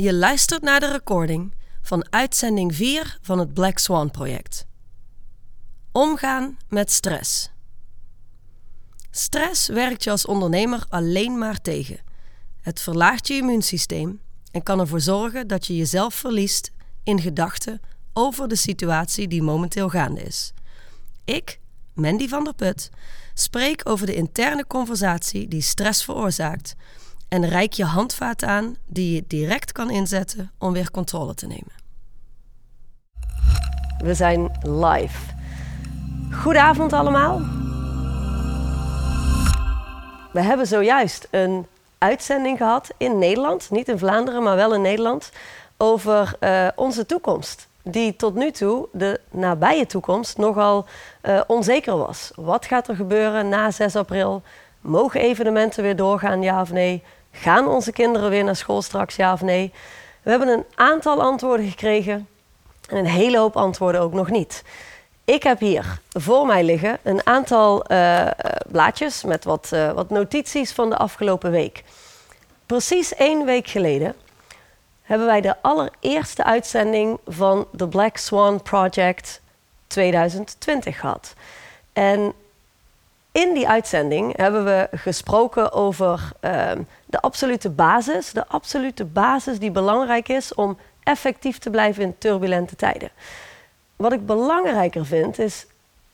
Je luistert naar de recording van uitzending 4 van het Black Swan project. Omgaan met stress. Stress werkt je als ondernemer alleen maar tegen. Het verlaagt je immuunsysteem en kan ervoor zorgen dat je jezelf verliest in gedachten over de situatie die momenteel gaande is. Ik, Mandy van der Put, spreek over de interne conversatie die stress veroorzaakt en reik je handvaten aan die je direct kan inzetten om weer controle te nemen. We zijn live. Goedenavond allemaal. We hebben zojuist een uitzending gehad in Nederland, niet in Vlaanderen, maar wel in Nederland, over uh, onze toekomst. Die tot nu toe, de nabije toekomst, nogal uh, onzeker was. Wat gaat er gebeuren na 6 april? Mogen evenementen weer doorgaan, ja of nee? Gaan onze kinderen weer naar school straks, ja of nee? We hebben een aantal antwoorden gekregen en een hele hoop antwoorden ook nog niet. Ik heb hier voor mij liggen een aantal uh, blaadjes met wat, uh, wat notities van de afgelopen week. Precies één week geleden hebben wij de allereerste uitzending van de Black Swan Project 2020 gehad. En in die uitzending hebben we gesproken over uh, de absolute basis. De absolute basis die belangrijk is om effectief te blijven in turbulente tijden. Wat ik belangrijker vind is,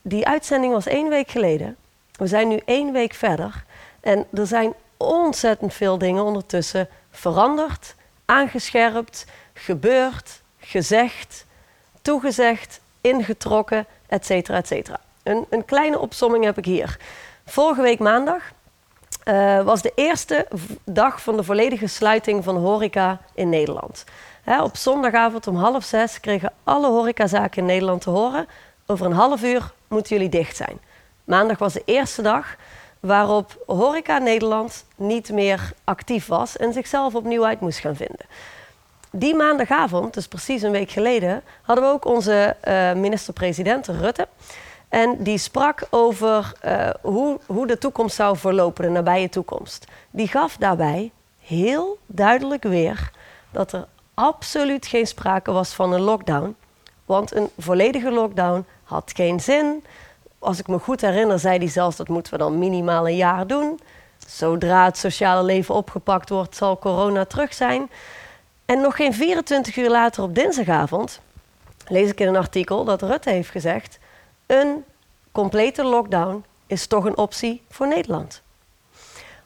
die uitzending was één week geleden. We zijn nu één week verder. En er zijn ontzettend veel dingen ondertussen veranderd, aangescherpt, gebeurd, gezegd, toegezegd, ingetrokken, et cetera, et cetera. Een, een kleine opsomming heb ik hier. Vorige week maandag uh, was de eerste dag van de volledige sluiting van horeca in Nederland. Hè, op zondagavond om half zes kregen alle horecazaken in Nederland te horen... over een half uur moeten jullie dicht zijn. Maandag was de eerste dag waarop horeca Nederland niet meer actief was... en zichzelf opnieuw uit moest gaan vinden. Die maandagavond, dus precies een week geleden... hadden we ook onze uh, minister-president Rutte... En die sprak over uh, hoe, hoe de toekomst zou verlopen, de nabije toekomst. Die gaf daarbij heel duidelijk weer dat er absoluut geen sprake was van een lockdown. Want een volledige lockdown had geen zin. Als ik me goed herinner, zei hij zelfs dat moeten we dan minimaal een jaar doen. Zodra het sociale leven opgepakt wordt, zal corona terug zijn. En nog geen 24 uur later op dinsdagavond lees ik in een artikel dat Rutte heeft gezegd: een complete lockdown is toch een optie voor Nederland.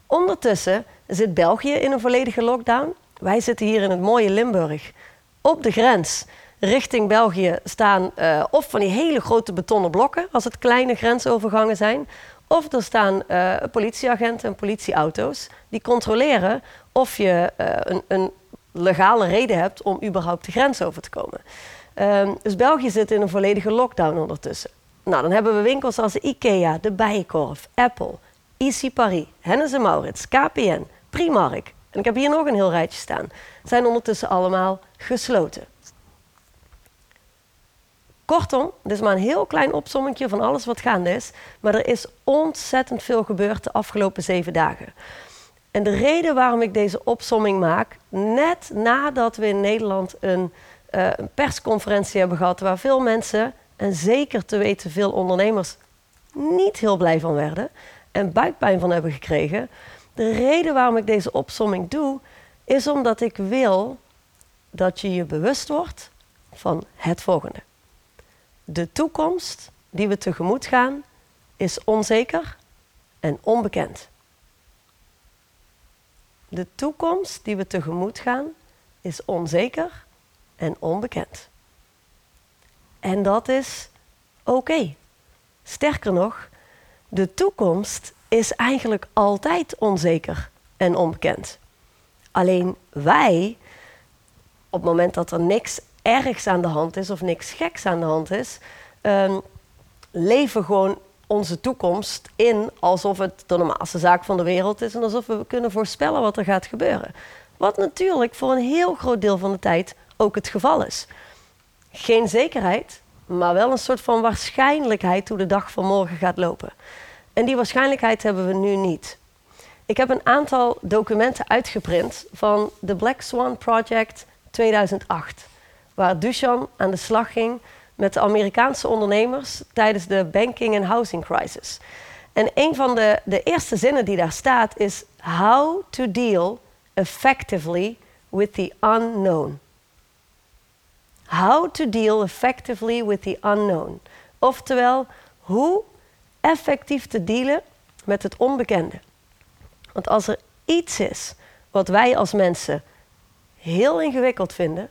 Ondertussen zit België in een volledige lockdown. Wij zitten hier in het mooie Limburg. Op de grens richting België staan uh, of van die hele grote betonnen blokken, als het kleine grensovergangen zijn, of er staan uh, politieagenten en politieauto's die controleren of je uh, een, een, legale reden hebt om überhaupt de grens over te komen. Ehm, dus België zit in een volledige lockdown ondertussen. Nou, dan hebben we winkels als IKEA, De Bijenkorf, Apple, Easy Paris, Hennes Maurits, KPN, Primark. En ik heb hier nog een heel rijtje staan. Zijn ondertussen allemaal gesloten. Kortom, dit is maar een heel klein opsommetje van alles wat gaande is. Maar er is ontzettend veel gebeurd de afgelopen zeven dagen. En de reden waarom ik deze opsomming maak, net nadat we in Nederland een, uh, een persconferentie hebben gehad waar veel mensen en zeker te weten veel ondernemers niet heel blij van werden en buikpijn van hebben gekregen. De reden waarom ik deze opsomming doe, is omdat ik wil dat je je bewust wordt van het volgende. De toekomst die we tegemoet gaan is onzeker en onbekend. De toekomst die we tegemoet gaan is onzeker en onbekend. En dat is oké. Sterker nog, de toekomst is eigenlijk altijd onzeker en onbekend. Alleen wij, op het moment dat er niks ergs aan de hand is of niks geks aan de hand is, um, leven gewoon onze toekomst in alsof het de normaalste zaak van de wereld is en alsof we kunnen voorspellen wat er gaat gebeuren. Wat natuurlijk voor een heel groot deel van de tijd ook het geval is geen zekerheid, maar wel een soort van waarschijnlijkheid hoe de dag van morgen gaat lopen. En die waarschijnlijkheid hebben we nu niet. Ik heb een aantal documenten uitgeprint van de Black Swan Project 2008, waar Duchan aan de slag ging met de Amerikaanse ondernemers tijdens de banking en housing crisis. En een van de, de eerste zinnen die daar staat is: How to deal effectively with the unknown. How to deal effectively with the unknown. Oftewel, hoe effectief te dealen met het onbekende. Want als er iets is wat wij als mensen heel ingewikkeld vinden,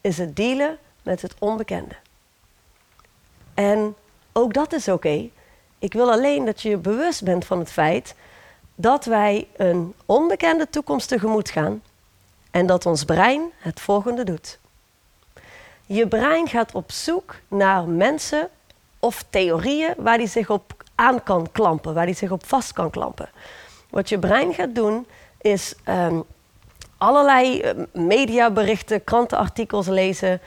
is het dealen met het onbekende. En ook dat is oké. Ik wil alleen dat je je bewust bent van het feit dat wij een onbekende toekomst tegemoet gaan en dat ons brein het volgende doet. Je brein gaat op zoek naar mensen of theorieën waar die zich op aan kan klampen, waar die zich op vast kan klampen. Wat je brein gaat doen is ehm, allerlei uh, mediaberichten, krantenartikels lezen,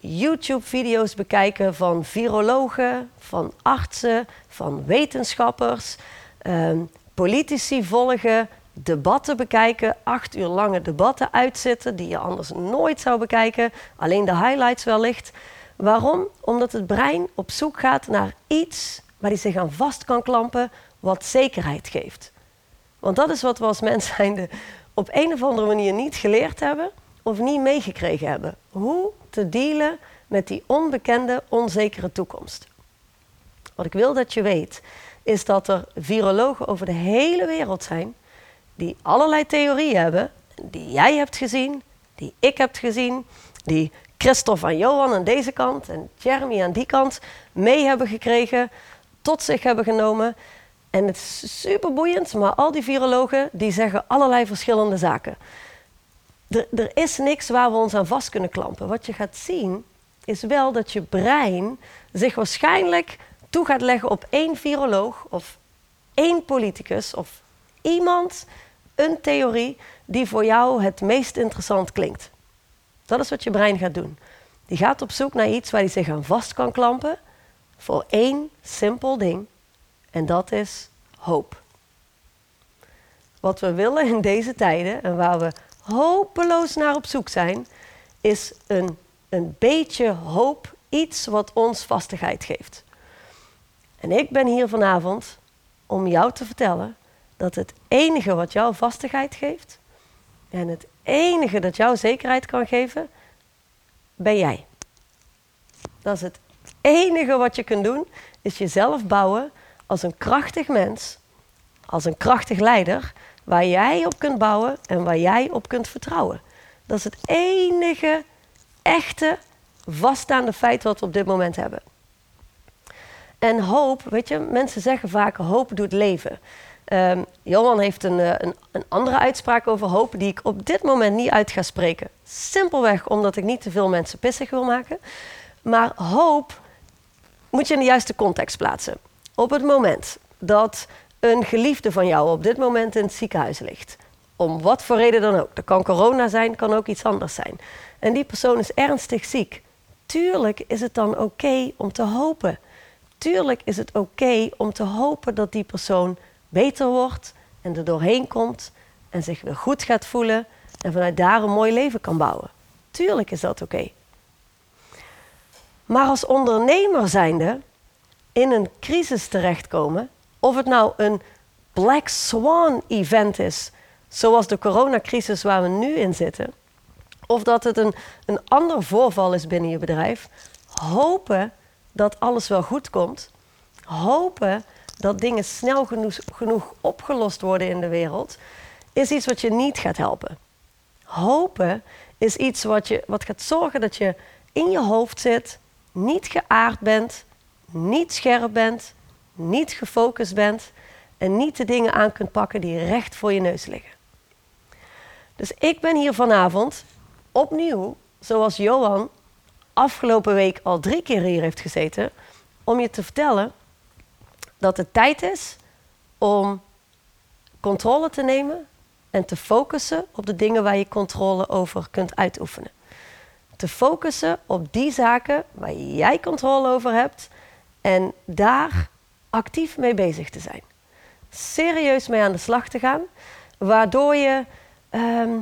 YouTube-video's bekijken van virologen, van artsen, van wetenschappers, ehm, politici volgen, debatten bekijken, acht uur lange debatten uitzitten die je anders nooit zou bekijken, alleen de highlights wellicht. Waarom? Omdat het brein op zoek gaat naar iets waar hij zich aan vast kan klampen, wat zekerheid geeft. Want dat is wat we als mens zijnde op een of andere manier niet geleerd hebben of niet meegekregen hebben. Hoe te dealen met die onbekende, onzekere toekomst. Wat ik wil dat je weet, is dat er virologen over de hele wereld zijn die allerlei theorieën hebben, die jij hebt gezien, die ik heb gezien, die Christophe en Johan aan deze kant en Jeremy aan die kant mee hebben gekregen, tot zich hebben genomen. En het is super boeiend, maar al die virologen die zeggen allerlei verschillende zaken. Er, er is niks waar we ons aan vast kunnen klampen. Wat je gaat zien is wel dat je brein zich waarschijnlijk toe gaat leggen op één viroloog of één politicus of iemand, een theorie die voor jou het meest interessant klinkt. Dat is wat je brein gaat doen. Die gaat op zoek naar iets waar hij zich aan vast kan klampen voor één simpel ding. En dat is hoop. Wat we willen in deze tijden en waar we hopeloos naar op zoek zijn, is een, een beetje hoop, iets wat ons vastigheid geeft. En ik ben hier vanavond om jou te vertellen dat het enige wat jou vastigheid geeft en het enige dat jou zekerheid kan geven, ben jij. Dat is het enige wat je kunt doen, is jezelf bouwen als een krachtig mens, als een krachtig leider, waar jij op kunt bouwen en waar jij op kunt vertrouwen. Dat is het enige echte vaststaande feit wat we op dit moment hebben. En hoop, weet je, mensen zeggen vaak hoop doet leven. Um, Johan heeft een, eh, een, een, andere uitspraak over hoop die ik op dit moment niet uit ga spreken. Simpelweg omdat ik niet te veel mensen pissig wil maken. Maar hoop moet je in de juiste context plaatsen. Op het moment dat een geliefde van jou op dit moment in het ziekenhuis ligt, om wat voor reden dan ook, dat kan corona zijn, kan ook iets anders zijn, en die persoon is ernstig ziek, tuurlijk is het dan oké om te hopen. Tuurlijk is het oké om te hopen dat die persoon beter wordt en er doorheen komt en zich weer goed gaat voelen en vanuit daar een mooi leven kan bouwen. Tuurlijk is dat oké. Maar als ondernemer zijnde in een crisis terechtkomen, of het nou een Black Swan event is, zoals de coronacrisis waar we nu in zitten, of dat het een, een ander voorval is binnen je bedrijf, hopen dat alles wel goed komt, hopen dat dingen snel genoeg, opgelost worden in de wereld, is iets wat je niet gaat helpen. Hopen is iets wat, je, wat gaat zorgen dat je in je hoofd zit, niet geaard bent, niet scherp bent, niet gefocust bent en niet de dingen aan kunt pakken die recht voor je neus liggen. Dus ik ben hier vanavond opnieuw, zoals Johan afgelopen week al drie keer hier heeft gezeten, om je te vertellen dat het tijd is om controle te nemen en te focussen op de dingen waar je controle over kunt uitoefenen. Te focussen op die zaken waar jij controle over hebt en daar actief mee bezig te zijn. serieus mee aan de slag te gaan, waardoor je ehm,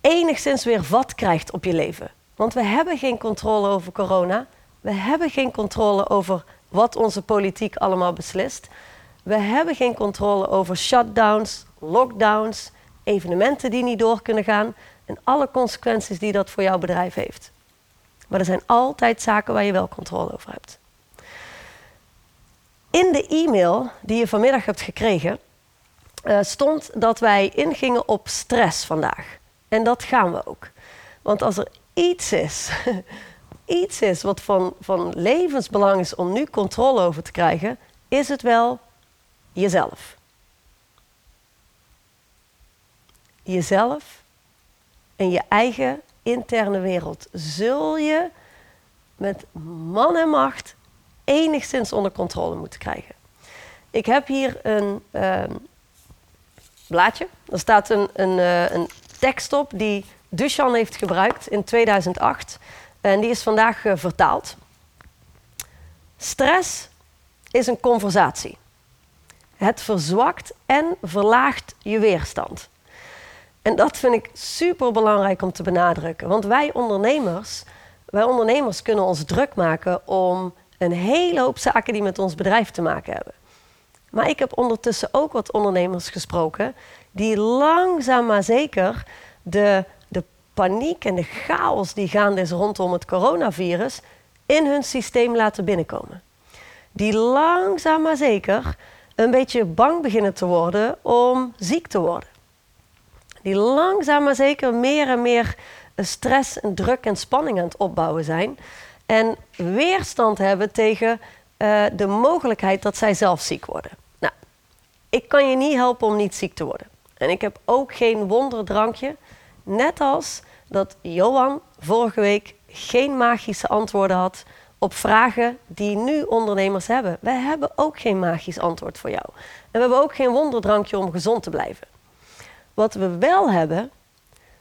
enigszins weer vat krijgt op je leven. Want we hebben geen controle over corona. We hebben geen controle over wat onze politiek allemaal beslist. We hebben geen controle over shutdowns, lockdowns, evenementen die niet door kunnen gaan en alle consequenties die dat voor jouw bedrijf heeft. Maar er zijn altijd zaken waar je wel controle over hebt. In de e-mail die je vanmiddag hebt gekregen, uh, stond dat wij ingingen op stress vandaag. En dat gaan we ook. Want als er iets is, iets is wat van, van levensbelang is om nu controle over te krijgen, is het wel jezelf. Jezelf en je eigen interne wereld zul je met man en macht enigszins onder controle moeten krijgen. Ik heb hier een ehm, blaadje. Er staat een, een, uh, een tekst op die Duchan heeft gebruikt in 2008. En die is vandaag uh, vertaald. Stress is een conversatie. Het verzwakt en verlaagt je weerstand. En dat vind ik super belangrijk om te benadrukken. Want wij ondernemers, wij ondernemers kunnen ons druk maken om een hele hoop zaken die met ons bedrijf te maken hebben. Maar ik heb ondertussen ook wat ondernemers gesproken die langzaam maar zeker de paniek en de chaos die gaande is rondom het coronavirus in hun systeem laten binnenkomen. Die langzaam maar zeker een beetje bang beginnen te worden om ziek te worden. Die langzaam maar zeker meer en meer stress en druk en spanning aan het opbouwen zijn. En weerstand hebben tegen uh, de mogelijkheid dat zij zelf ziek worden. Nou, ik kan je niet helpen om niet ziek te worden. En ik heb ook geen wonderdrankje. Net als dat Johan vorige week geen magische antwoorden had op vragen die nu ondernemers hebben. Wij hebben ook geen magisch antwoord voor jou. En we hebben ook geen wonderdrankje om gezond te blijven. Wat we wel hebben,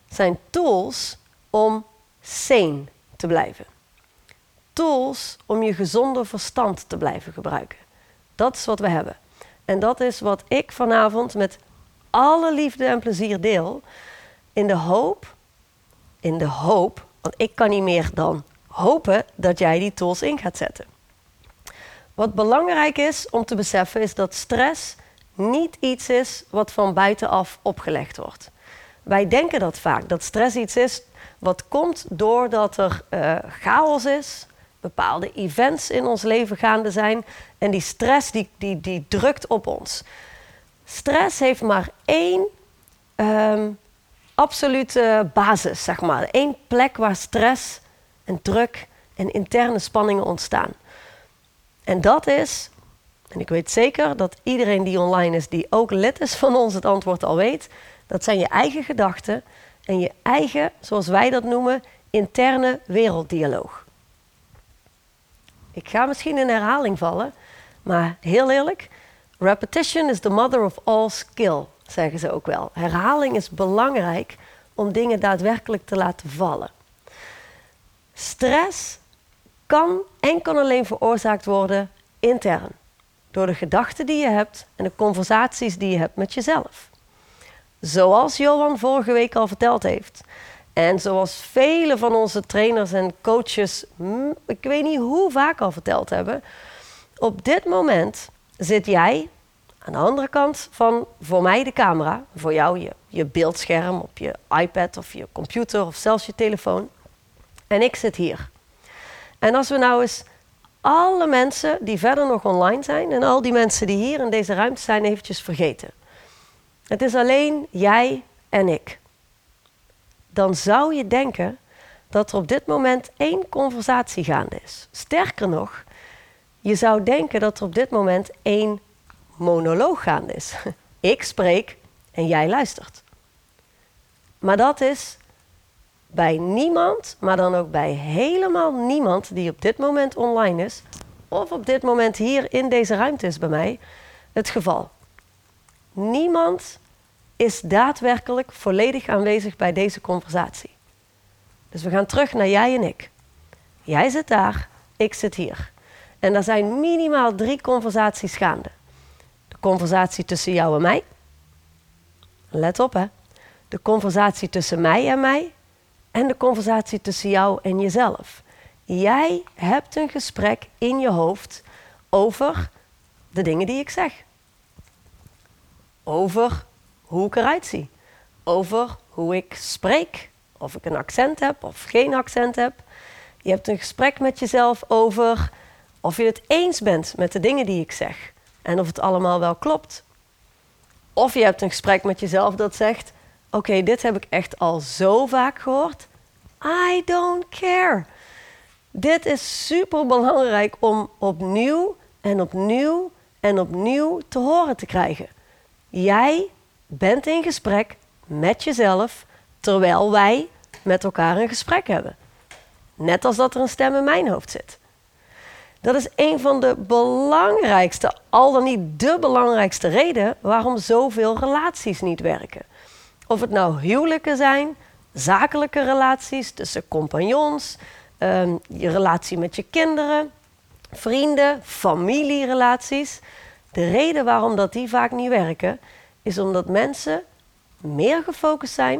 zijn tools om sane te blijven. Tools om je gezonde verstand te blijven gebruiken. Dat is wat we hebben. En dat is wat ik vanavond met alle liefde en plezier deel. In de hoop, in de hoop, want ik kan niet meer dan hopen dat jij die tools in gaat zetten. Wat belangrijk is om te beseffen is dat stress niet iets is wat van buitenaf opgelegd wordt. Wij denken dat vaak, dat stress iets is wat komt doordat er uh, chaos is, bepaalde events in ons leven gaande zijn en die stress die, die, die drukt op ons. Stress heeft maar één um, absolute basis, zeg maar. Eén plek waar stress en druk en interne spanningen ontstaan. En dat is, en ik weet zeker dat iedereen die online is, die ook lid is van ons, het antwoord al weet, dat zijn je eigen gedachten en je eigen, zoals wij dat noemen, interne werelddialoog. Ik ga misschien in herhaling vallen, maar heel eerlijk, repetition is the mother of all skill, zeggen ze ook wel. Herhaling is belangrijk om dingen daadwerkelijk te laten vallen. Stress kan enkel alleen veroorzaakt worden intern. Door de gedachten die je hebt en de conversaties die je hebt met jezelf. Zoals Johan vorige week al verteld heeft. En zoals vele van onze trainers en coaches, ik weet niet hoe vaak al verteld hebben. Op dit moment zit jij aan de andere kant van voor mij de camera, voor jou je, je beeldscherm op je iPad of je computer of zelfs je telefoon. En ik zit hier. En als we nou eens alle mensen die verder nog online zijn en al die mensen die hier in deze ruimte zijn, eventjes vergeten. Het is alleen jij en ik. Dan zou je denken dat er op dit moment één conversatie gaande is. Sterker nog, je zou denken dat er op dit moment één monoloog gaande is. Ik spreek en jij luistert. Maar dat is bij niemand, maar dan ook bij helemaal niemand die op dit moment online is, of op dit moment hier in deze ruimte is bij mij, het geval. Niemand is daadwerkelijk volledig aanwezig bij deze conversatie. Dus we gaan terug naar jij en ik. Jij zit daar, ik zit hier. En er zijn minimaal drie conversaties gaande conversatie tussen jou en mij. Let op hè. De conversatie tussen mij en mij. En de conversatie tussen jou en jezelf. Jij hebt een gesprek in je hoofd over de dingen die ik zeg. Over hoe ik eruit zie. Over hoe ik spreek. Of ik een accent heb of geen accent heb. Je hebt een gesprek met jezelf over of je het eens bent met de dingen die ik zeg. En of het allemaal wel klopt. Of je hebt een gesprek met jezelf dat zegt: Oké, dit heb ik echt al zo vaak gehoord. I don't care. Dit is super belangrijk om opnieuw en opnieuw en opnieuw te horen te krijgen. Jij bent in gesprek met jezelf terwijl wij met elkaar een gesprek hebben. Net als dat er een stem in mijn hoofd zit. Dat is een van de belangrijkste, al dan niet de belangrijkste reden waarom zoveel relaties niet werken. Of het nou huwelijken zijn, zakelijke relaties tussen compagnons, ehm, je relatie met je kinderen, vrienden, familierelaties. De reden waarom dat die vaak niet werken, is omdat mensen meer gefocust zijn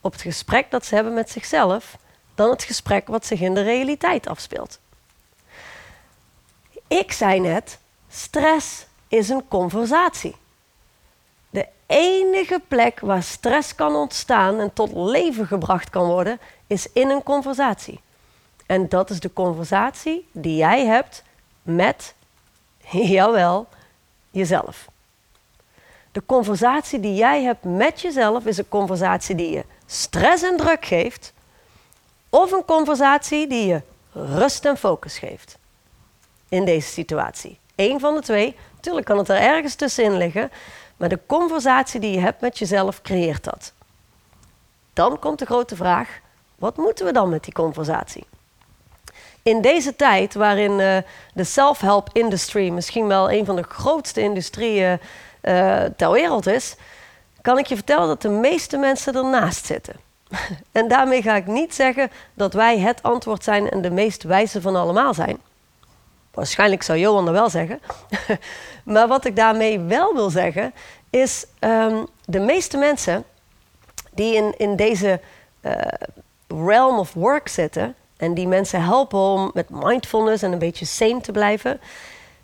op het gesprek dat ze hebben met zichzelf dan het gesprek wat zich in de realiteit afspeelt. Ik zei net, stress is een conversatie. De enige plek waar stress kan ontstaan en tot leven gebracht kan worden, is in een conversatie. En dat is de conversatie die jij hebt met, jawel, jezelf. De conversatie die jij hebt met jezelf is een conversatie die je stress en druk geeft, of een conversatie die je rust en focus geeft in deze situatie. Eén van de twee. Tuurlijk kan het er ergens tussenin liggen, maar de conversatie die je hebt met jezelf creëert dat. Dan komt de grote vraag: wat moeten we dan met die conversatie? In deze tijd waarin uh, de self-help industry misschien wel een van de grootste industrieën uh, ter wereld is, kan ik je vertellen dat de meeste mensen ernaast zitten. en daarmee ga ik niet zeggen dat wij het antwoord zijn en de meest wijze van allemaal zijn. Waarschijnlijk zou Johan dat wel zeggen. maar wat ik daarmee wel wil zeggen, is um, de meeste mensen die in, in deze uh, realm of work zitten en die mensen helpen om met mindfulness en een beetje sane te blijven,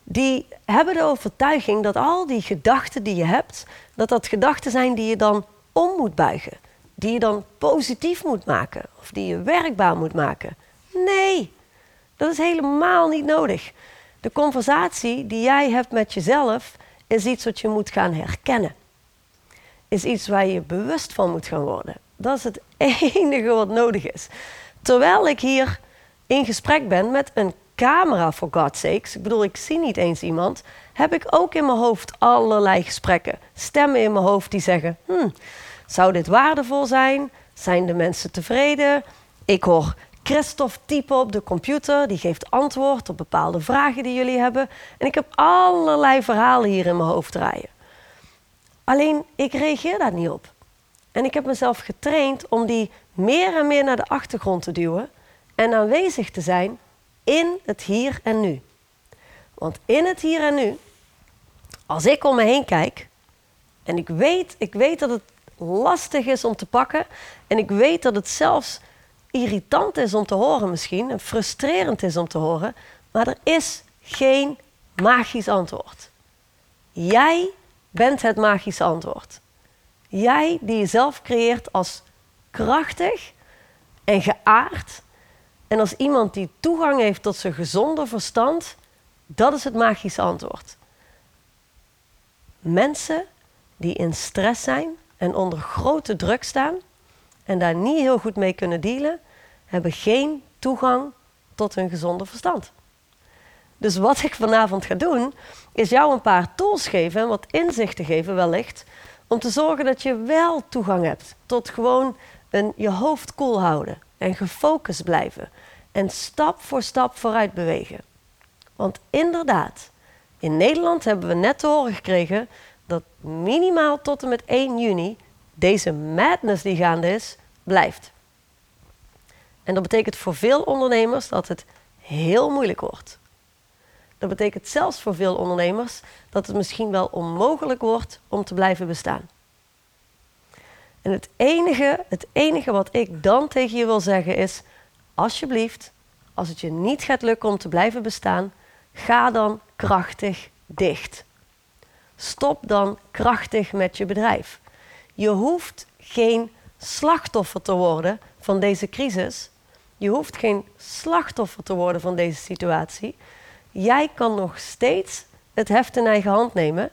die hebben de overtuiging dat al die gedachten die je hebt, dat dat gedachten zijn die je dan om moet buigen, die je dan positief moet maken of die je werkbaar moet maken. Nee, dat is helemaal niet nodig. De conversatie die jij hebt met jezelf is iets wat je moet gaan herkennen. Is iets waar je bewust van moet gaan worden. Dat is het enige wat nodig is. Terwijl ik hier in gesprek ben met een camera, for God's sakes. Ik bedoel, ik zie niet eens iemand. Heb ik ook in mijn hoofd allerlei gesprekken. Stemmen in mijn hoofd die zeggen: hmm, zou dit waardevol zijn? Zijn de mensen tevreden? Ik hoor Christophe typen op de computer. Die geeft antwoord op bepaalde vragen die jullie hebben. En ik heb allerlei verhalen hier in mijn hoofd draaien. Alleen ik reageer daar niet op. En ik heb mezelf getraind om die meer en meer naar de achtergrond te duwen en aanwezig te zijn in het hier en nu. Want in het hier en nu, als ik om me heen kijk en ik weet, ik weet dat het lastig is om te pakken en ik weet dat het zelfs irritant is om te horen misschien en frustrerend is om te horen, maar er is geen magisch antwoord. Jij bent het magische antwoord. Jij die jezelf creëert als krachtig en geaard en als iemand die toegang heeft tot zijn gezonde verstand, dat is het magische antwoord. Mensen die in stress zijn en onder grote druk staan, en daar niet heel goed mee kunnen dealen, hebben geen toegang tot hun gezonde verstand. Dus wat ik vanavond ga doen, is jou een paar tools geven en wat inzichten geven wellicht, om te zorgen dat je wel toegang hebt tot gewoon een, je hoofd koel houden en gefocust blijven en stap voor stap vooruit bewegen. Want inderdaad, in Nederland hebben we net te horen gekregen dat minimaal tot en met 1 juni deze madness die gaande is, blijft. En dat betekent voor veel ondernemers dat het heel moeilijk wordt. Dat betekent zelfs voor veel ondernemers dat het misschien wel onmogelijk wordt om te blijven bestaan. En het enige, het enige wat ik dan tegen je wil zeggen is: alsjeblieft, als het je niet gaat lukken om te blijven bestaan, ga dan krachtig dicht. Stop dan krachtig met je bedrijf. Je hoeft geen slachtoffer te worden van deze crisis. Je hoeft geen slachtoffer te worden van deze situatie. Jij kan nog steeds het heft in eigen hand nemen,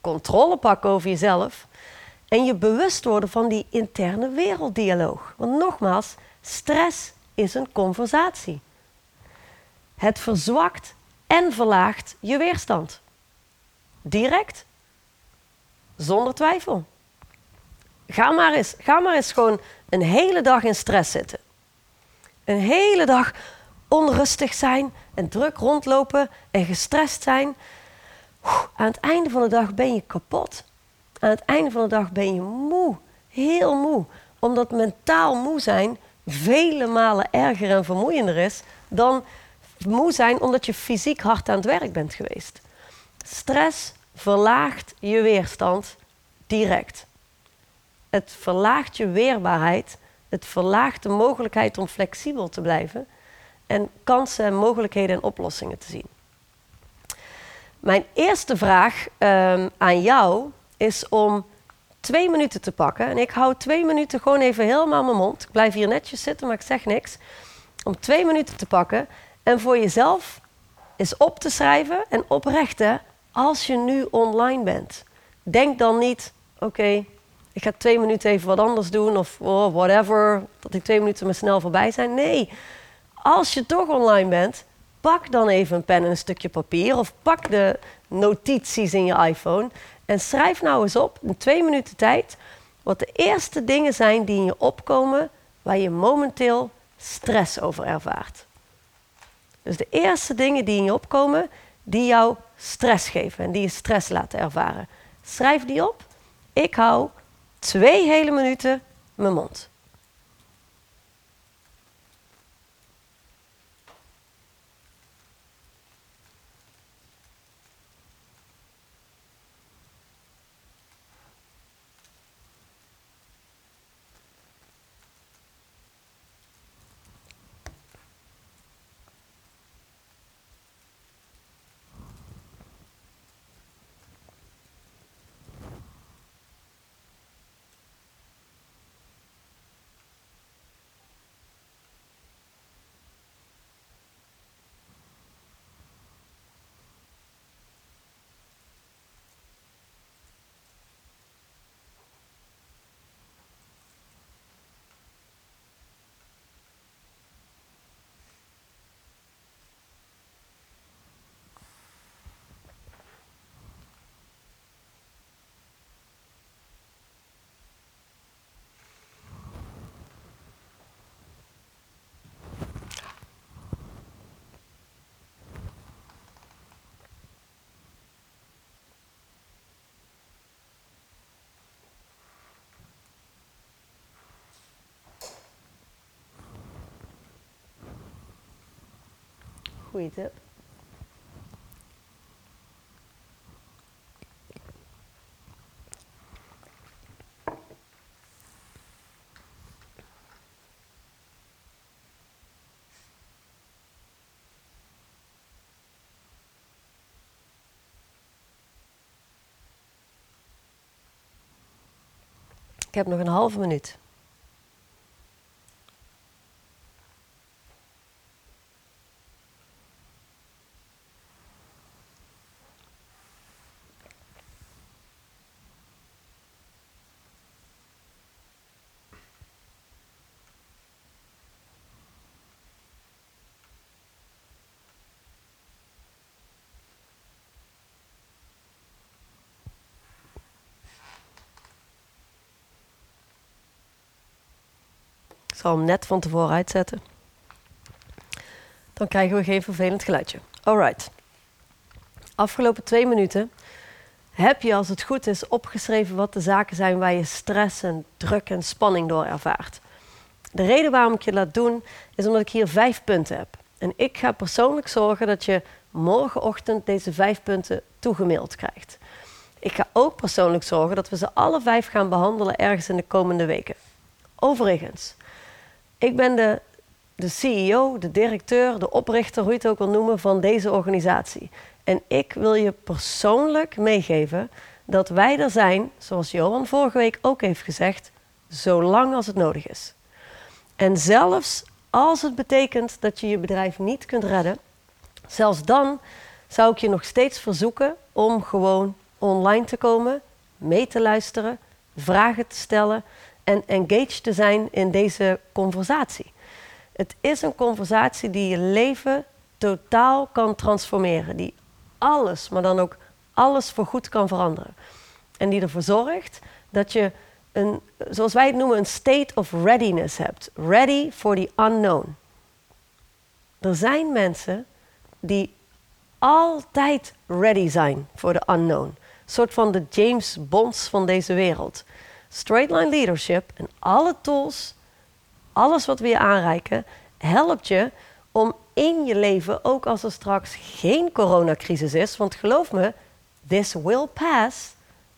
controle pakken over jezelf en je bewust worden van die interne werelddialoog. Want nogmaals, stress is een conversatie. Het verzwakt en verlaagt je weerstand. Direct. Zonder twijfel. Ga maar eens, ga maar eens gewoon een hele dag in stress zitten. Een hele dag onrustig zijn en druk rondlopen en gestrest zijn. Aan het einde van de dag ben je kapot. Aan het einde van de dag ben je moe. Heel moe. Omdat mentaal moe zijn vele malen erger en vermoeiender is dan moe zijn omdat je fysiek hard aan het werk bent geweest. Stress verlaagt je weerstand direct. Het verlaagt je weerbaarheid. Het verlaagt de mogelijkheid om flexibel te blijven en kansen, mogelijkheden en oplossingen te zien. Mijn eerste vraag um, aan jou is om twee minuten te pakken. En ik hou twee minuten gewoon even helemaal mijn mond. Ik blijf hier netjes zitten, maar ik zeg niks. Om twee minuten te pakken en voor jezelf eens op te schrijven en oprechten als je nu online bent. Denk dan niet, oké, ik ga twee minuten even wat anders doen of oh, whatever, dat die twee minuten me snel voorbij zijn. Nee, als je toch online bent, pak dan even een pen en een stukje papier of pak de notities in je iPhone en schrijf nou eens op in twee minuten tijd wat de eerste dingen zijn die in je opkomen waar je momenteel stress over ervaart. Dus de eerste dingen die in je opkomen, die jou stress geven en die je stress laten ervaren. Schrijf die op. Ik hou twee hele minuten mijn mond. Tip. Ik heb nog een halve minuut. Zal hem net van tevoren uitzetten. Dan krijgen we geen vervelend geluidje. Alright. Afgelopen twee minuten heb je, als het goed is, opgeschreven wat de zaken zijn waar je stress en druk en spanning door ervaart. De reden waarom ik je laat doen, is omdat ik hier vijf punten heb. En ik ga persoonlijk zorgen dat je morgenochtend deze vijf punten toegemaild krijgt. Ik ga ook persoonlijk zorgen dat we ze alle vijf gaan behandelen ergens in de komende weken. Overigens, ik ben de, de CEO, de directeur, de oprichter, hoe je het ook wil noemen, van deze organisatie. En ik wil je persoonlijk meegeven dat wij er zijn, zoals Johan vorige week ook heeft gezegd, zolang als het nodig is. En zelfs als het betekent dat je je bedrijf niet kunt redden, zelfs dan zou ik je nog steeds verzoeken om gewoon online te komen, mee te luisteren, vragen te stellen en engaged te zijn in deze conversatie. Het is een conversatie die je leven totaal kan transformeren, die alles, maar dan ook alles voor goed kan veranderen. En die ervoor zorgt dat je een, zoals wij het noemen, een state of readiness hebt. Ready for the unknown. Er zijn mensen die altijd ready zijn voor de unknown. Een soort van de James Bonds van deze wereld. Straight line leadership en alle tools, alles wat we je aanreiken, helpt je om in je leven, ook als er straks geen coronacrisis is, want geloof me, this will pass.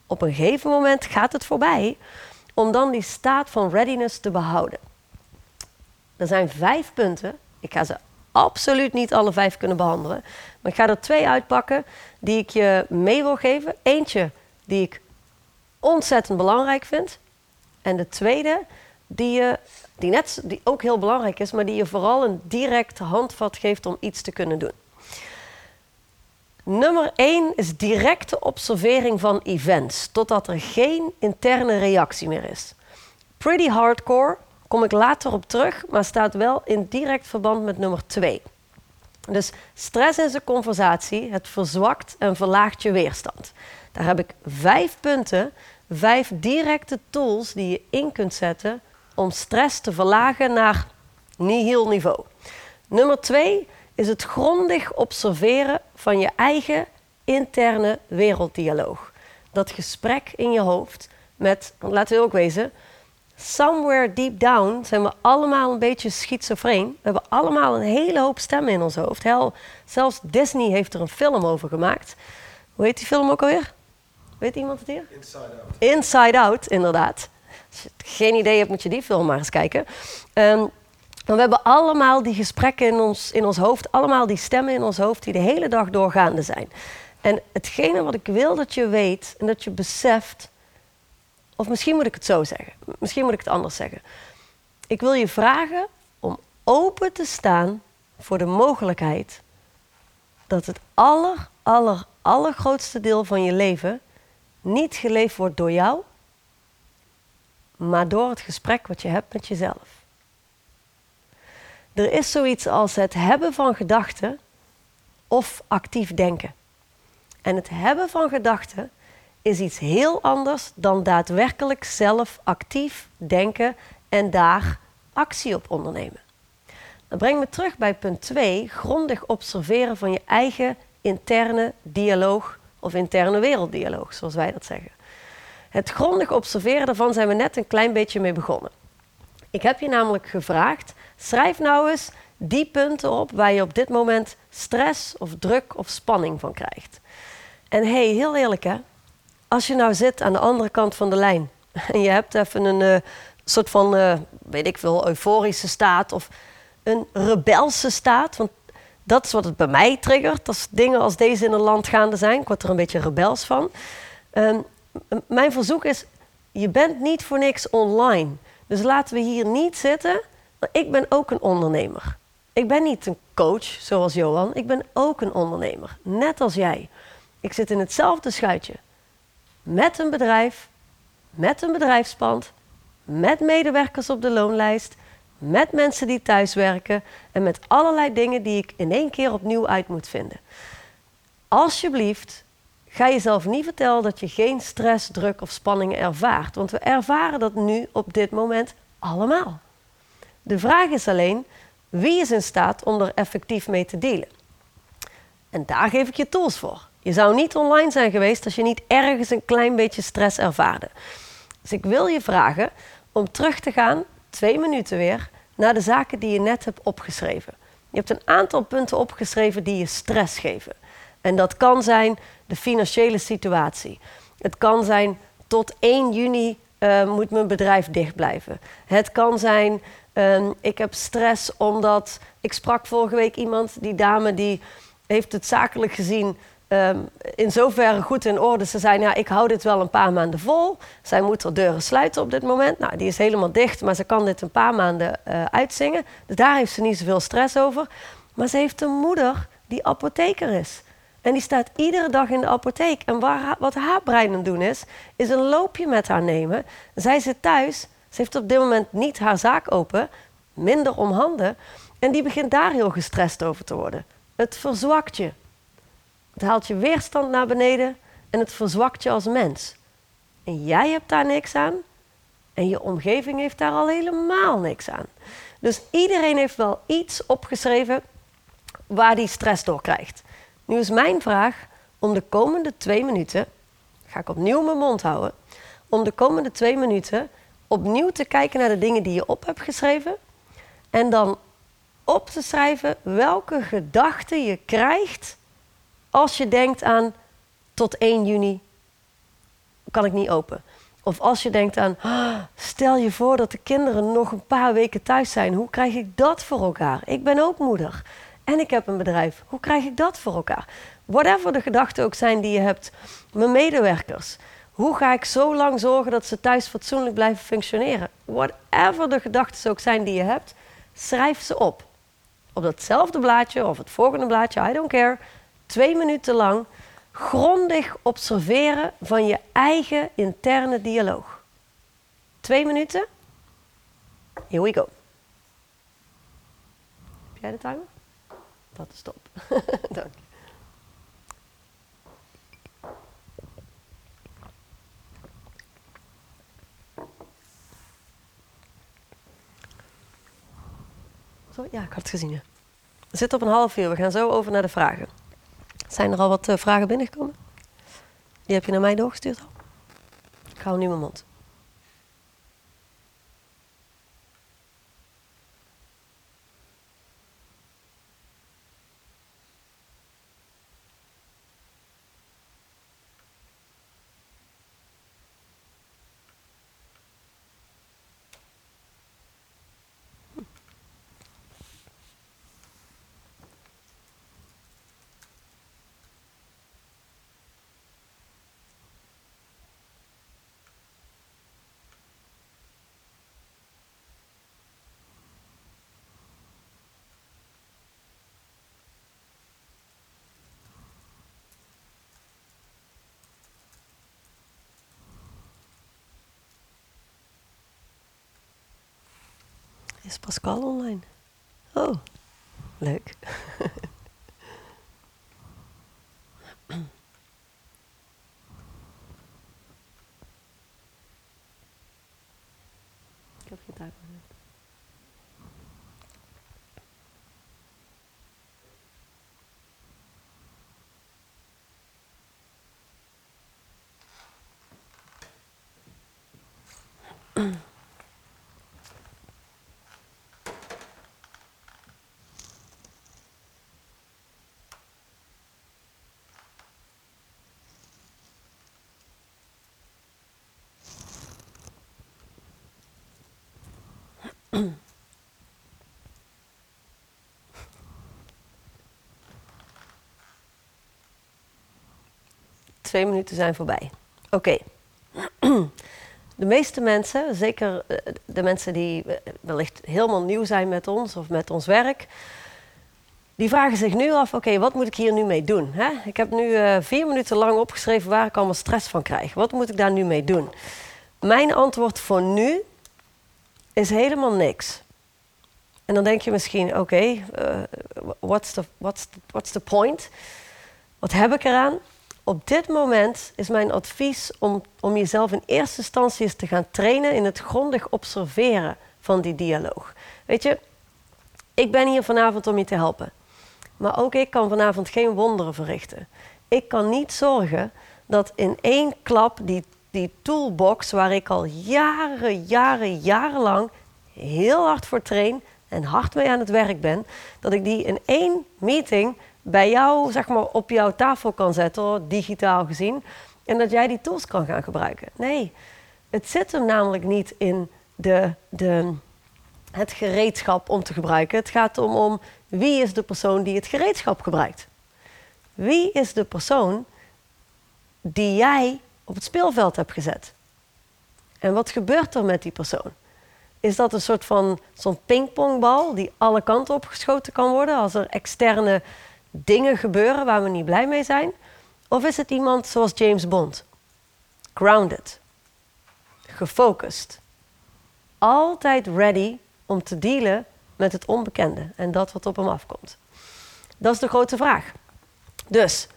Op een gegeven moment gaat het voorbij, om dan die staat van readiness te behouden. Er zijn vijf punten. Ik ga ze absoluut niet alle vijf kunnen behandelen. Maar ik ga er twee uitpakken die ik je mee wil geven. Eentje die ik ontzettend belangrijk vind. En de tweede die, je, die, net, die ook heel belangrijk is, maar die je vooral een direct handvat geeft om iets te kunnen doen. Nummer 1 is directe observering van events, totdat er geen interne reactie meer is. Pretty hardcore, kom ik later op terug, maar staat wel in direct verband met nummer 2. Dus stress in zijn conversatie, het verzwakt en verlaagt je weerstand. Daar heb ik vijf punten, vijf directe tools die je in kunt zetten om stress te verlagen naar nihil niveau. Nummer twee is het grondig observeren van je eigen interne werelddialoog. Dat gesprek in je hoofd met, laten we ook wezen, somewhere deep down zijn we allemaal een beetje schizofreen. We hebben allemaal een hele hoop stemmen in ons hoofd. Hel, zelfs Disney heeft er een film over gemaakt. Hoe heet die film ook alweer? Weet iemand het hier? Inside Out. Inside Out, inderdaad. Als je geen idee hebt, moet je die film maar eens kijken. Um, we hebben allemaal die gesprekken in ons, in ons hoofd, allemaal die stemmen in ons hoofd die de hele dag doorgaande zijn. En hetgene wat ik wil dat je weet en dat je beseft, of misschien moet ik het zo zeggen, misschien moet ik het anders zeggen. Ik wil je vragen om open te staan voor de mogelijkheid dat het aller, aller, allergrootste deel van je leven niet geleefd wordt door jou, maar door het gesprek wat je hebt met jezelf. Er is zoiets als het hebben van gedachten of actief denken. En het hebben van gedachten is iets heel anders dan daadwerkelijk zelf actief denken en daar actie op ondernemen. Dat brengt me terug bij punt 2, grondig observeren van je eigen interne dialoog of interne werelddialoog, zoals wij dat zeggen. Het grondig observeren daarvan zijn we net een klein beetje mee begonnen. Ik heb je namelijk gevraagd, schrijf nou eens die punten op waar je op dit moment stress of druk of spanning van krijgt. En hey, heel eerlijk hè, als je nou zit aan de andere kant van de lijn en je hebt even een uh, soort van, uh, weet ik veel, euforische staat of een rebelse staat, want dat is wat het bij mij triggert als dingen als deze in een land gaande zijn. Ik word er een beetje rebels van. Um, mijn verzoek is, je bent niet voor niks online. Dus laten we hier niet zitten. Ik ben ook een ondernemer. Ik ben niet een coach zoals Johan. Ik ben ook een ondernemer. Net als jij. Ik zit in hetzelfde schuitje. Met een bedrijf, met een bedrijfspand, met medewerkers op de loonlijst, met mensen die thuis werken en met allerlei dingen die ik in één keer opnieuw uit moet vinden. Alsjeblieft, Ga jezelf niet vertellen dat je geen stress, druk of spanning ervaart. Want we ervaren dat nu op dit moment allemaal. De vraag is alleen, wie is in staat om er effectief mee te dealen? En daar geef ik je tools voor. Je zou niet online zijn geweest als je niet ergens een klein beetje stress ervaarde. Dus ik wil je vragen om terug te gaan, twee minuten weer, naar de zaken die je net hebt opgeschreven. Je hebt een aantal punten opgeschreven die je stress geven. En dat kan zijn de financiële situatie. Het kan zijn tot 1 juni uh, moet mijn bedrijf dicht blijven. Het kan zijn, uh, ik heb stress omdat ik sprak vorige week iemand, die dame die heeft het zakelijk gezien um, in zoverre goed in orde. Ze zei, ja, ik hou dit wel een paar maanden vol. Zij moet haar deuren sluiten op dit moment. Nou, die is helemaal dicht, maar ze kan dit een paar maanden uh, uitzingen. Dus daar heeft ze niet zoveel stress over. Maar ze heeft een moeder die apotheker is. En die staat iedere dag in de apotheek. En wat haar brein aan doen is, is een loopje met haar nemen. Zij zit thuis. Ze heeft op dit moment niet haar zaak open. Minder om handen. En die begint daar heel gestrest over te worden. Het verzwakt je. Het haalt je weerstand naar beneden en het verzwakt je als mens. En jij hebt daar niks aan en je omgeving heeft daar al helemaal niks aan. Dus iedereen heeft wel iets opgeschreven waar die stress door krijgt. Nu is mijn vraag om de komende twee minuten, ga ik opnieuw mijn mond houden, om de komende twee minuten opnieuw te kijken naar de dingen die je op hebt geschreven en dan op te schrijven welke gedachten je krijgt als je denkt aan tot 1 juni kan ik niet open. Of als je denkt aan, ah, stel je voor dat de kinderen nog een paar weken thuis zijn. Hoe krijg ik dat voor elkaar? Ik ben ook moeder en ik heb een bedrijf. Hoe krijg ik dat voor elkaar? Whatever de gedachten ook zijn die je hebt. Mijn medewerkers. Hoe ga ik zo lang zorgen dat ze thuis fatsoenlijk blijven functioneren? Whatever de gedachten ook zijn die je hebt, schrijf ze op. Op datzelfde blaadje of het volgende blaadje, I don't care twee minuten lang grondig observeren van je eigen interne dialoog. Twee minuten. Here we go. Heb jij de timer? Dat is top. Dank je. Ja, ik had het gezien. Ja. We zitten op een half uur. We gaan zo over naar de vragen. Zijn er al wat uh, vragen binnengekomen? Die heb je naar mij doorgestuurd al? Ik hou nu mijn mond. Is Pascal online? Oh, leuk. Ik heb geen tijd meer. Twee minuten zijn voorbij. Oké. De meeste mensen, zeker eh, de mensen die eh, wellicht helemaal nieuw zijn met ons of met ons werk, die vragen zich nu af: oké, wat moet ik hier nu mee doen? Hè? Ik heb nu uh, vier minuten lang opgeschreven waar ik allemaal stress van krijg. Wat moet ik daar nu mee doen? Mijn antwoord voor nu is helemaal niks. En dan denk je misschien, oké, uh, what's, the, what's, what's the point? Wat heb ik eraan? Op dit moment is mijn advies om, om jezelf in eerste instantie eens te gaan trainen in het grondig observeren van die dialoog. Weet je, ik ben hier vanavond om je te helpen. Maar ook ik kan vanavond geen wonderen verrichten. Ik kan niet zorgen dat in één klap die, die toolbox waar ik al jaren, jaren, jarenlang heel hard voor train en hard mee aan het werk ben, dat ik die in één meeting bij jou, zeg maar, op jouw tafel kan zetten, digitaal gezien, en dat jij die tools kan gaan gebruiken. Nee, het zit hem namelijk niet in de, de, het gereedschap om te gebruiken. Het gaat om, om wie is de persoon die het gereedschap gebruikt. Wie is de persoon die jij op het speelveld hebt gezet? En wat gebeurt er met die persoon? Is dat een soort van zo'n pingpongbal die alle kanten opgeschoten kan worden als er externe dingen gebeuren waar we niet blij mee zijn? Of is het iemand zoals James Bond? Grounded, gefocust, altijd ready om te dealen met het onbekende en dat wat op hem afkomt. Dat is de grote vraag. Dus,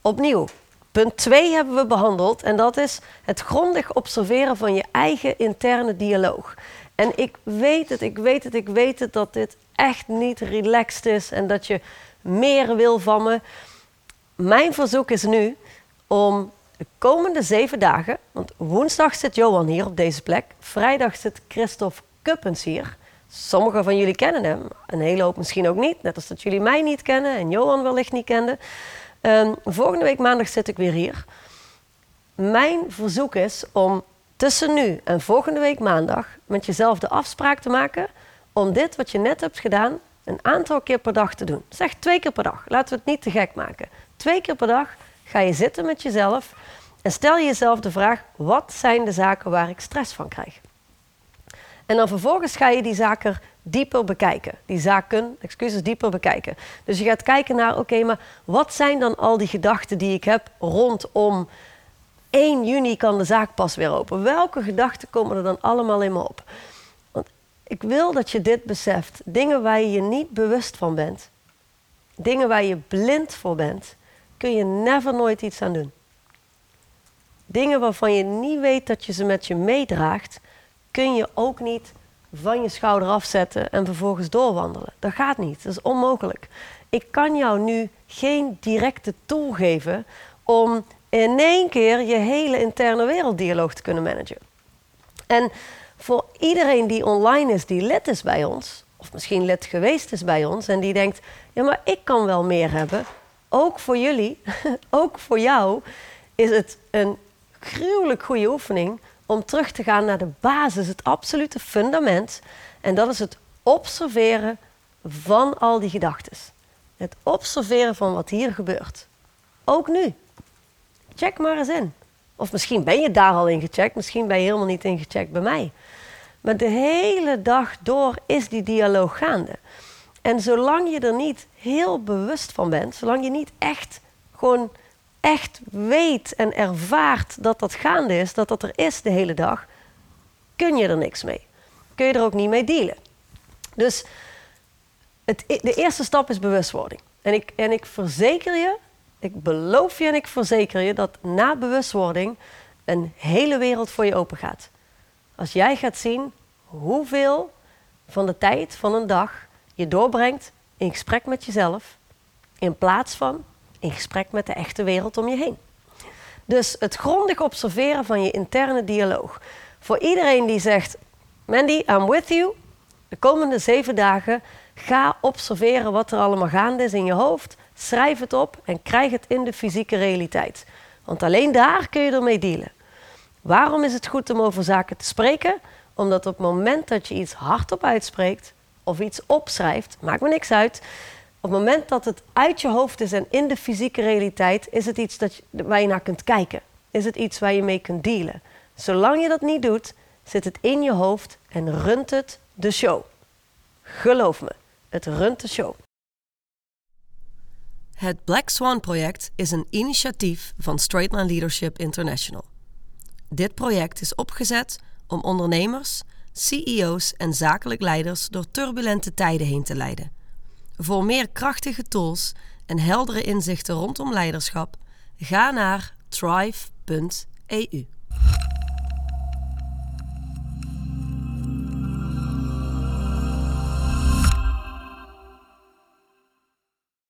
opnieuw, punt 2 hebben we behandeld en dat is het grondig observeren van je eigen interne dialoog. En ik weet het, ik weet het, ik weet het dat dit echt niet relaxed is en dat je meer wil van me. Mijn verzoek is nu om de komende zeven dagen, want woensdag zit Johan hier op deze plek, vrijdag zit Christophe Kuppens hier. Sommigen van jullie kennen hem, een hele hoop misschien ook niet, net als dat jullie mij niet kennen en Johan wellicht niet kenden. Um, volgende week maandag zit ik weer hier. Mijn verzoek is om tussen nu en volgende week maandag met jezelf de afspraak te maken om dit wat je net hebt gedaan een aantal keer per dag te doen. Zeg twee keer per dag. Laten we het niet te gek maken. Twee keer per dag ga je zitten met jezelf en stel jezelf de vraag: wat zijn de zaken waar ik stress van krijg? En dan vervolgens ga je die zaken dieper bekijken. Die zaken, excuses, dieper bekijken. Dus je gaat kijken naar, oké, maar wat zijn dan al die gedachten die ik heb rondom 1 juni kan de zaak pas weer open? Welke gedachten komen er dan allemaal in me op? Want ik wil dat je dit beseft. Dingen waar je je niet bewust van bent, dingen waar je blind voor bent, kun je never nooit iets aan doen. Dingen waarvan je niet weet dat je ze met je meedraagt, kun je ook niet van je schouder afzetten en vervolgens doorwandelen. Dat gaat niet, dat is onmogelijk. Ik kan jou nu geen directe tool geven om in één keer je hele interne werelddialoog te kunnen managen. En voor iedereen die online is, die lid is bij ons, of misschien lid geweest is bij ons en die denkt: ja, maar ik kan wel meer hebben. Ook voor jullie, ook voor jou, is het een gruwelijk goede oefening om terug te gaan naar de basis, het absolute fundament. En dat is het observeren van al die gedachten. Het observeren van wat hier gebeurt. Ook nu. Check maar eens in. Of misschien ben je daar al in gecheckt, misschien ben je helemaal niet ingecheckt bij mij. Maar de hele dag door is die dialoog gaande. En zolang je er niet heel bewust van bent, zolang je niet echt gewoon echt weet en ervaart dat dat gaande is, dat dat er is de hele dag, kun je er niks mee. Kun je er ook niet mee dealen. Dus het, de eerste stap is bewustwording. En ik, en ik verzeker je, ik beloof je en ik verzeker je dat na bewustwording een hele wereld voor je open gaat. Als jij gaat zien hoeveel van de tijd van een dag je doorbrengt in gesprek met jezelf, in plaats van in gesprek met de echte wereld om je heen. Dus het grondig observeren van je interne dialoog. Voor iedereen die zegt: Mandy, I'm with you. De komende zeven dagen ga observeren wat er allemaal gaande is in je hoofd. Schrijf het op en krijg het in de fysieke realiteit. Want alleen daar kun je ermee dealen. Waarom is het goed om over zaken te spreken? Omdat op het moment dat je iets hardop uitspreekt of iets opschrijft, maakt me niks uit, op het moment dat het uit je hoofd is en in de fysieke realiteit, is het iets dat je, waar je naar kunt kijken. Is het iets waar je mee kunt dealen. Zolang je dat niet doet, zit het in je hoofd en runt het de show. Geloof me, het runt de show. Het Black Swan Project is een initiatief van Straightline Leadership International. Dit project is opgezet om ondernemers, CEO's en zakelijk leiders door turbulente tijden heen te leiden voor meer krachtige tools en heldere inzichten rondom leiderschap, ga naar thrive.eu.